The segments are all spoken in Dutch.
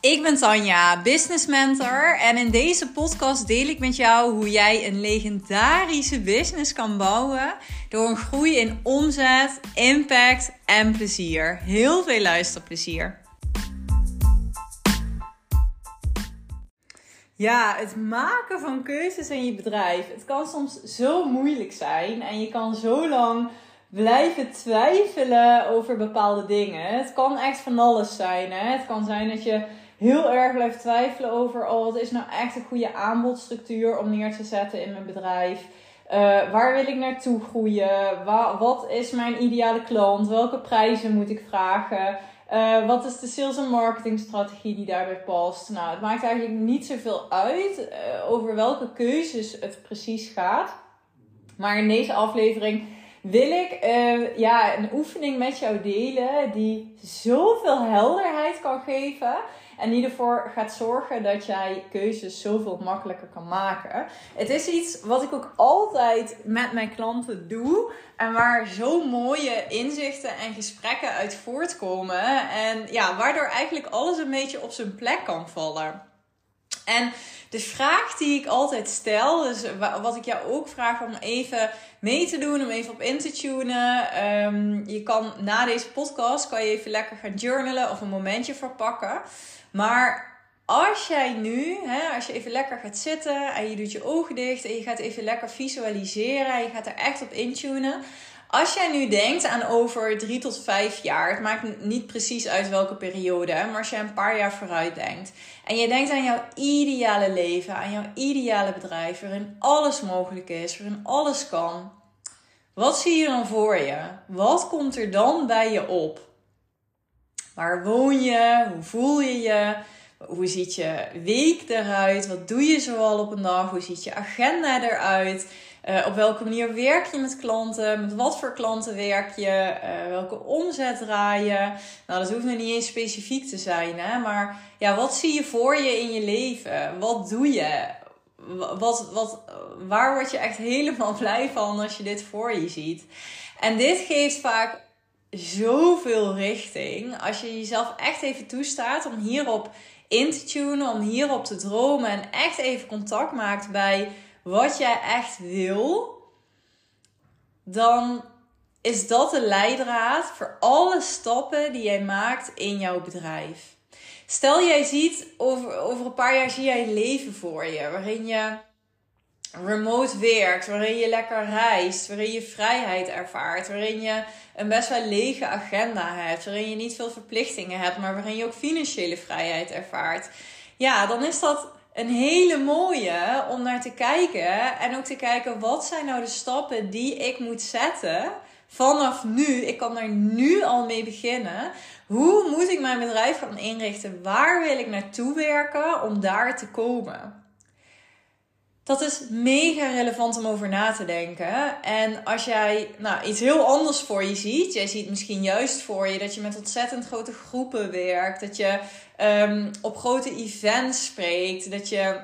Ik ben Tanja, business mentor en in deze podcast deel ik met jou hoe jij een legendarische business kan bouwen door een groei in omzet, impact en plezier. Heel veel luisterplezier. Ja, het maken van keuzes in je bedrijf. Het kan soms zo moeilijk zijn en je kan zo lang blijven twijfelen over bepaalde dingen. Het kan echt van alles zijn. Hè? Het kan zijn dat je heel erg blijft twijfelen over: oh, wat is nou echt een goede aanbodstructuur om neer te zetten in mijn bedrijf? Uh, waar wil ik naartoe groeien? wat is mijn ideale klant? Welke prijzen moet ik vragen? Uh, wat is de sales- en marketingstrategie die daarbij past? Nou, het maakt eigenlijk niet zoveel uit uh, over welke keuzes het precies gaat. Maar in deze aflevering wil ik ja, een oefening met jou delen die zoveel helderheid kan geven. En die ervoor gaat zorgen dat jij keuzes zoveel makkelijker kan maken. Het is iets wat ik ook altijd met mijn klanten doe. En waar zo mooie inzichten en gesprekken uit voortkomen. En ja, waardoor eigenlijk alles een beetje op zijn plek kan vallen. En de vraag die ik altijd stel, dus wat ik jou ook vraag om even mee te doen, om even op in te tunen. Um, je kan na deze podcast kan je even lekker gaan journalen of een momentje verpakken. Maar als jij nu, hè, als je even lekker gaat zitten en je doet je ogen dicht en je gaat even lekker visualiseren en je gaat er echt op intunen. Als jij nu denkt aan over drie tot vijf jaar, het maakt niet precies uit welke periode, maar als je een paar jaar vooruit denkt en je denkt aan jouw ideale leven, aan jouw ideale bedrijf, waarin alles mogelijk is, waarin alles kan, wat zie je dan voor je? Wat komt er dan bij je op? Waar woon je? Hoe voel je je? Hoe ziet je week eruit? Wat doe je zoal op een dag? Hoe ziet je agenda eruit? Uh, op welke manier werk je met klanten? Met wat voor klanten werk je? Uh, welke omzet draai je? Nou, dat hoeft nog niet eens specifiek te zijn, hè? Maar ja, wat zie je voor je in je leven? Wat doe je? Wat, wat, waar word je echt helemaal blij van als je dit voor je ziet? En dit geeft vaak zoveel richting. Als je jezelf echt even toestaat om hierop in te tunen, om hierop te dromen en echt even contact maakt bij wat jij echt wil, dan is dat de leidraad voor alle stappen die jij maakt in jouw bedrijf. Stel jij ziet, over, over een paar jaar zie jij een leven voor je, waarin je remote werkt, waarin je lekker reist, waarin je vrijheid ervaart, waarin je een best wel lege agenda hebt, waarin je niet veel verplichtingen hebt, maar waarin je ook financiële vrijheid ervaart. Ja, dan is dat een hele mooie om naar te kijken en ook te kijken wat zijn nou de stappen die ik moet zetten vanaf nu. Ik kan er nu al mee beginnen. Hoe moet ik mijn bedrijf gaan inrichten? Waar wil ik naartoe werken om daar te komen? Dat is mega relevant om over na te denken. En als jij nou, iets heel anders voor je ziet, jij ziet misschien juist voor je dat je met ontzettend grote groepen werkt, dat je um, op grote events spreekt, dat je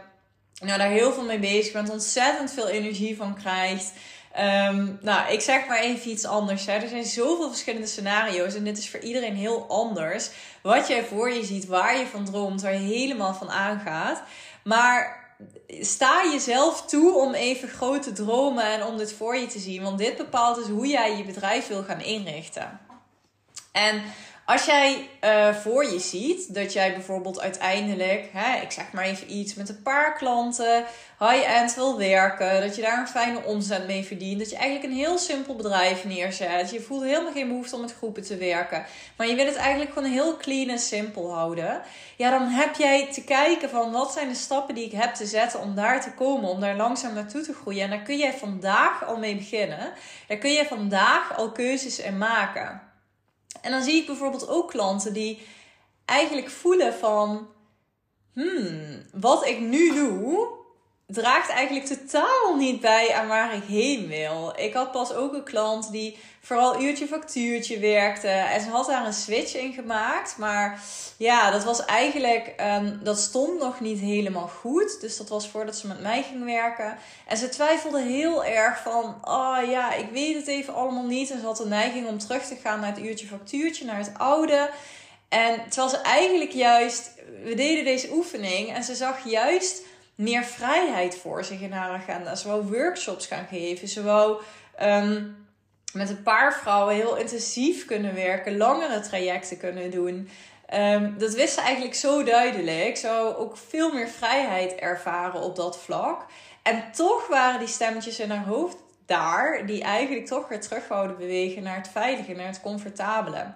nou, daar heel veel mee bezig bent, ontzettend veel energie van krijgt. Um, nou, ik zeg maar even iets anders. Hè. Er zijn zoveel verschillende scenario's en dit is voor iedereen heel anders. Wat jij voor je ziet, waar je van droomt, waar je helemaal van aangaat. Maar sta jezelf toe om even grote dromen en om dit voor je te zien. Want dit bepaalt dus hoe jij je bedrijf wil gaan inrichten. En als jij uh, voor je ziet dat jij bijvoorbeeld uiteindelijk, hè, ik zeg maar even iets, met een paar klanten high-end wil werken, dat je daar een fijne omzet mee verdient, dat je eigenlijk een heel simpel bedrijf neerzet. Je voelt helemaal geen behoefte om met groepen te werken, maar je wil het eigenlijk gewoon heel clean en simpel houden. Ja, dan heb jij te kijken van wat zijn de stappen die ik heb te zetten om daar te komen, om daar langzaam naartoe te groeien. En daar kun jij vandaag al mee beginnen. Daar kun je vandaag al keuzes in maken. En dan zie ik bijvoorbeeld ook klanten die eigenlijk voelen van, hmm, wat ik nu doe, draagt eigenlijk totaal niet bij aan waar ik heen wil. Ik had pas ook een klant die vooral uurtje factuurtje werkte. En ze had daar een switch in gemaakt. Maar ja, dat was eigenlijk, um, dat stond nog niet helemaal goed. Dus dat was voordat ze met mij ging werken. En ze twijfelde heel erg van, oh ja, ik weet het even allemaal niet. En ze had de neiging om terug te gaan naar het uurtje factuurtje, naar het oude. En terwijl ze eigenlijk juist, we deden deze oefening en ze zag juist meer vrijheid voor zich in haar agenda. Ze wou workshops gaan geven. Wou ehm, met een paar vrouwen heel intensief kunnen werken, langere trajecten kunnen doen. Um, dat wist ze eigenlijk zo duidelijk. Ze wou ook veel meer vrijheid ervaren op dat vlak. En toch waren die stemmetjes in haar hoofd daar, die eigenlijk toch weer terug wouden bewegen naar het veilige, naar het comfortabele.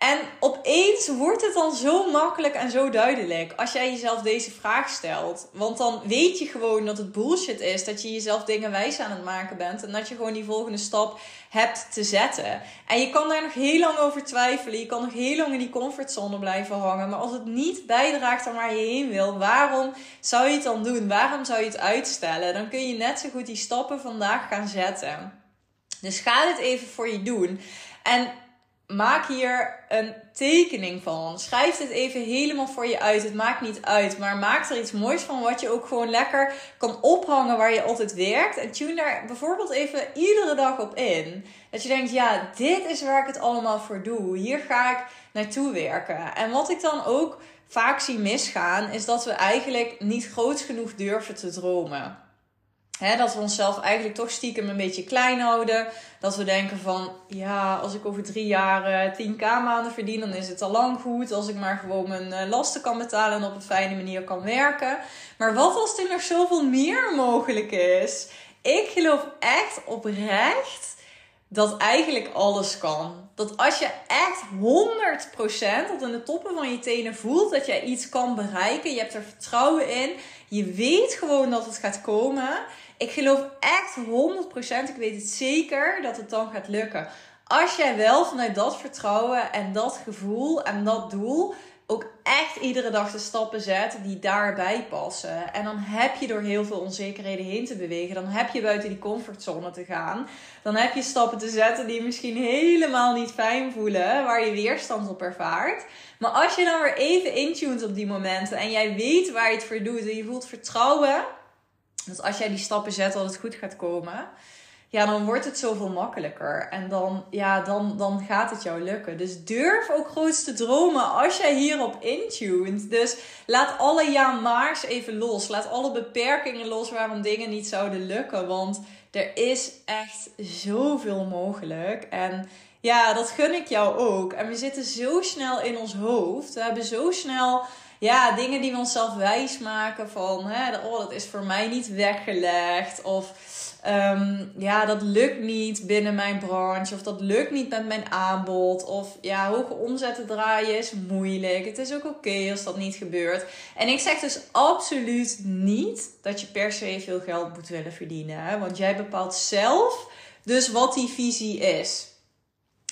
En opeens wordt het dan zo makkelijk en zo duidelijk als jij jezelf deze vraag stelt. Want dan weet je gewoon dat het bullshit is, dat je jezelf dingen wijs aan het maken bent en dat je gewoon die volgende stap hebt te zetten. En je kan daar nog heel lang over twijfelen, je kan nog heel lang in die comfortzone blijven hangen. Maar als het niet bijdraagt aan waar je heen wil, waarom zou je het dan doen? Waarom zou je het uitstellen? Dan kun je net zo goed die stappen vandaag gaan zetten. Dus ga dit even voor je doen. En maak hier een tekening van. Schrijf dit even helemaal voor je uit. Het maakt niet uit, maar maak er iets moois van wat je ook gewoon lekker kan ophangen waar je altijd werkt. En tune daar bijvoorbeeld even iedere dag op in. Dat je denkt, ja, dit is waar ik het allemaal voor doe. Hier ga ik naartoe werken. En wat ik dan ook vaak zie misgaan, is dat we eigenlijk niet groot genoeg durven te dromen dat we onszelf eigenlijk toch stiekem een beetje klein houden. Dat we denken van, ja, als ik over drie jaar 10k maanden verdien, dan is het al lang goed. Als ik maar gewoon mijn eh, lasten kan betalen en op een fijne manier kan werken. Maar wat als er nog zoveel meer mogelijk is? Ik geloof echt oprecht dat eigenlijk alles kan. Dat als je echt 100% tot in de toppen van je tenen voelt dat jij iets kan bereiken, je hebt er vertrouwen in, je weet gewoon dat het gaat komen ik geloof echt 100%, ik weet het zeker, dat het dan gaat lukken. Als jij wel vanuit dat vertrouwen en dat gevoel en dat doel ook echt iedere dag de stappen zet die daarbij passen. En dan heb je door heel veel onzekerheden heen te bewegen. Dan heb je buiten die comfortzone te gaan. Dan heb je stappen te zetten die misschien helemaal niet fijn voelen, waar je weerstand op ervaart. Maar als je dan weer even intunt op die momenten en jij weet waar je het voor doet en je voelt vertrouwen dus als jij die stappen zet dat het goed gaat komen, ja, dan wordt het zoveel makkelijker. En dan, ja, dan, dan gaat het jou lukken. Dus durf ook grootste dromen als jij hierop intuned. Dus laat alle ja-maars even los. Laat alle beperkingen los waarom dingen niet zouden lukken. Want er is echt zoveel mogelijk. En ja, dat gun ik jou ook. En we zitten zo snel in ons hoofd. We hebben zo snel ja, dingen die we onszelf wijs maken van, hè, oh, dat is voor mij niet weggelegd. Of ehm, ja, dat lukt niet binnen mijn branche. Of dat lukt niet met mijn aanbod. Of ja, hoge omzetten draaien is moeilijk. Het is ook oké als dat niet gebeurt. En ik zeg dus absoluut niet dat je per se veel geld moet willen verdienen. Hè? Want jij bepaalt zelf dus wat die visie is.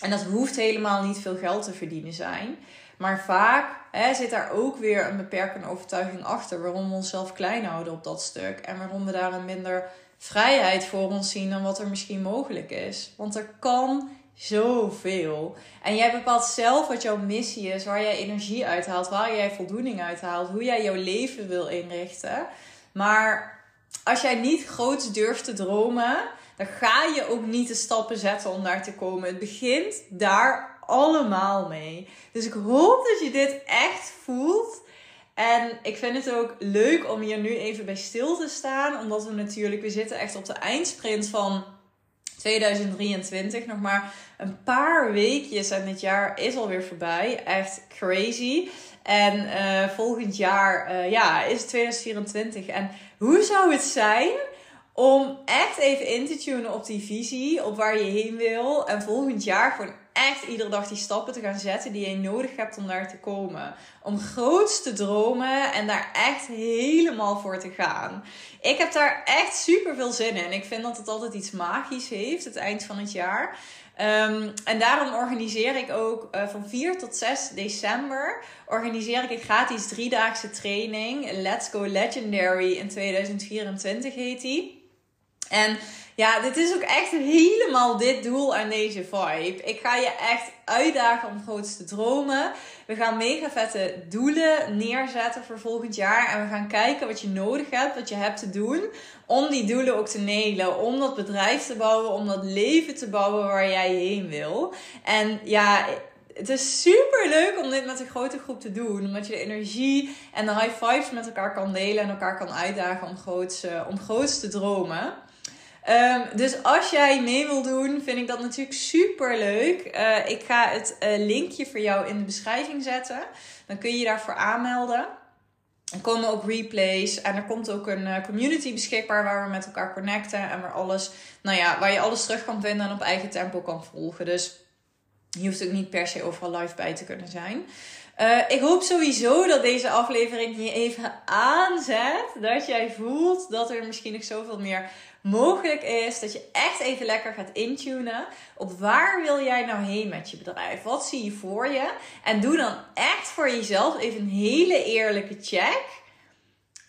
En dat hoeft helemaal niet veel geld te verdienen zijn. Maar vaak hè, zit daar ook weer een beperkende overtuiging achter. Waarom we onszelf klein houden op dat stuk. En waarom we daar een minder vrijheid voor ons zien dan wat er misschien mogelijk is. Want er kan zoveel. En jij bepaalt zelf wat jouw missie is, waar jij energie uithaalt, waar jij voldoening uithaalt, hoe jij jouw leven wil inrichten. Maar als jij niet groot durft te dromen, dan ga je ook niet de stappen zetten om daar te komen. Het begint daar allemaal mee. Dus ik hoop dat je dit echt voelt. En ik vind het ook leuk om hier nu even bij stil te staan. Omdat we natuurlijk, we zitten echt op de eindsprint van 2023. Nog maar een paar weekjes en dit jaar is alweer voorbij. Echt crazy. En uh, volgend jaar, uh, ja, is het 2024. En hoe zou het zijn om echt even in te tunen op die visie, op waar je heen wil. En volgend jaar gewoon echt iedere dag die stappen te gaan zetten die je nodig hebt om daar te komen. Om groots te dromen en daar echt helemaal voor te gaan. Ik heb daar echt super veel zin in. Ik vind dat het altijd iets magisch heeft, het eind van het jaar. Um, en daarom organiseer ik ook uh, van 4 tot 6 december organiseer ik een gratis driedaagse training. Let's Go Legendary in 2024 heet die. En ja, dit is ook echt helemaal dit doel en deze vibe. Ik ga je echt uitdagen om grootste dromen. We gaan mega vette doelen neerzetten voor volgend jaar. En we gaan kijken wat je nodig hebt, wat je hebt te doen. Om die doelen ook te nelen. Om dat bedrijf te bouwen, om dat leven te bouwen waar jij heen wil. En ja, het is super leuk om dit met een grote groep te doen. Omdat je de energie en de high fives met elkaar kan delen en elkaar kan uitdagen om groots, om groots te dromen. Ehm, dus als jij mee wil doen, vind ik dat natuurlijk super leuk. Eh, ik ga het uh, linkje voor jou in de beschrijving zetten. Dan kun je je daarvoor aanmelden. Er komen ook replays en er komt ook een uh, community beschikbaar waar we met elkaar connecten en waar alles, nou ja, waar je alles terug kan vinden en op eigen tempo kan volgen. Dus je hoeft ook niet per se overal live bij te kunnen zijn. ik hoop sowieso dat deze aflevering je even aanzet. Dat jij voelt dat er misschien nog zoveel meer mogelijk is. Dat je echt even lekker gaat intunen op waar wil jij nou heen met je bedrijf? Wat zie je voor je? En doe dan echt voor jezelf even een hele eerlijke check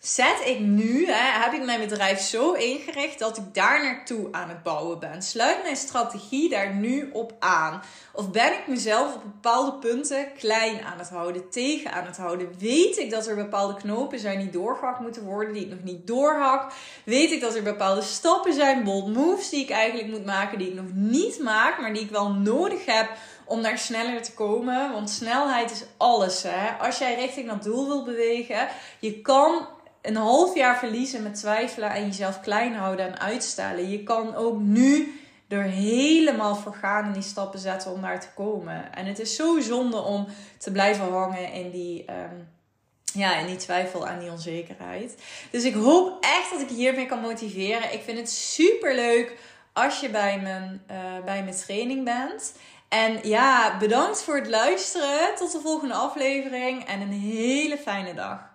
zet ik nu, hè, heb ik mijn bedrijf zo ingericht dat ik daar naartoe aan het bouwen ben? Sluit mijn strategie daar nu op aan? Of ben ik mezelf op bepaalde punten klein aan het houden, tegen aan het houden? Weet ik dat er bepaalde knopen zijn die doorgehakt moeten worden, die ik nog niet doorhak? Weet ik dat er bepaalde stappen zijn, bold moves die ik eigenlijk moet maken, die ik nog niet maak, maar die ik wel nodig heb om daar sneller te komen? Want snelheid is alles. Hè? Als jij richting dat doel wil bewegen, je kan een half jaar verliezen met twijfelen en jezelf klein houden en uitstellen. Je kan ook nu er helemaal voor gaan en die stappen zetten om daar te komen. En het is zo zonde om te blijven hangen in die, ehm, ja, in die twijfel en die onzekerheid. Dus ik hoop echt dat ik je hiermee kan motiveren. Ik vind het super leuk als je bij mijn, uh, bij mijn training bent. En ja, bedankt voor het luisteren. Tot de volgende aflevering en een hele fijne dag.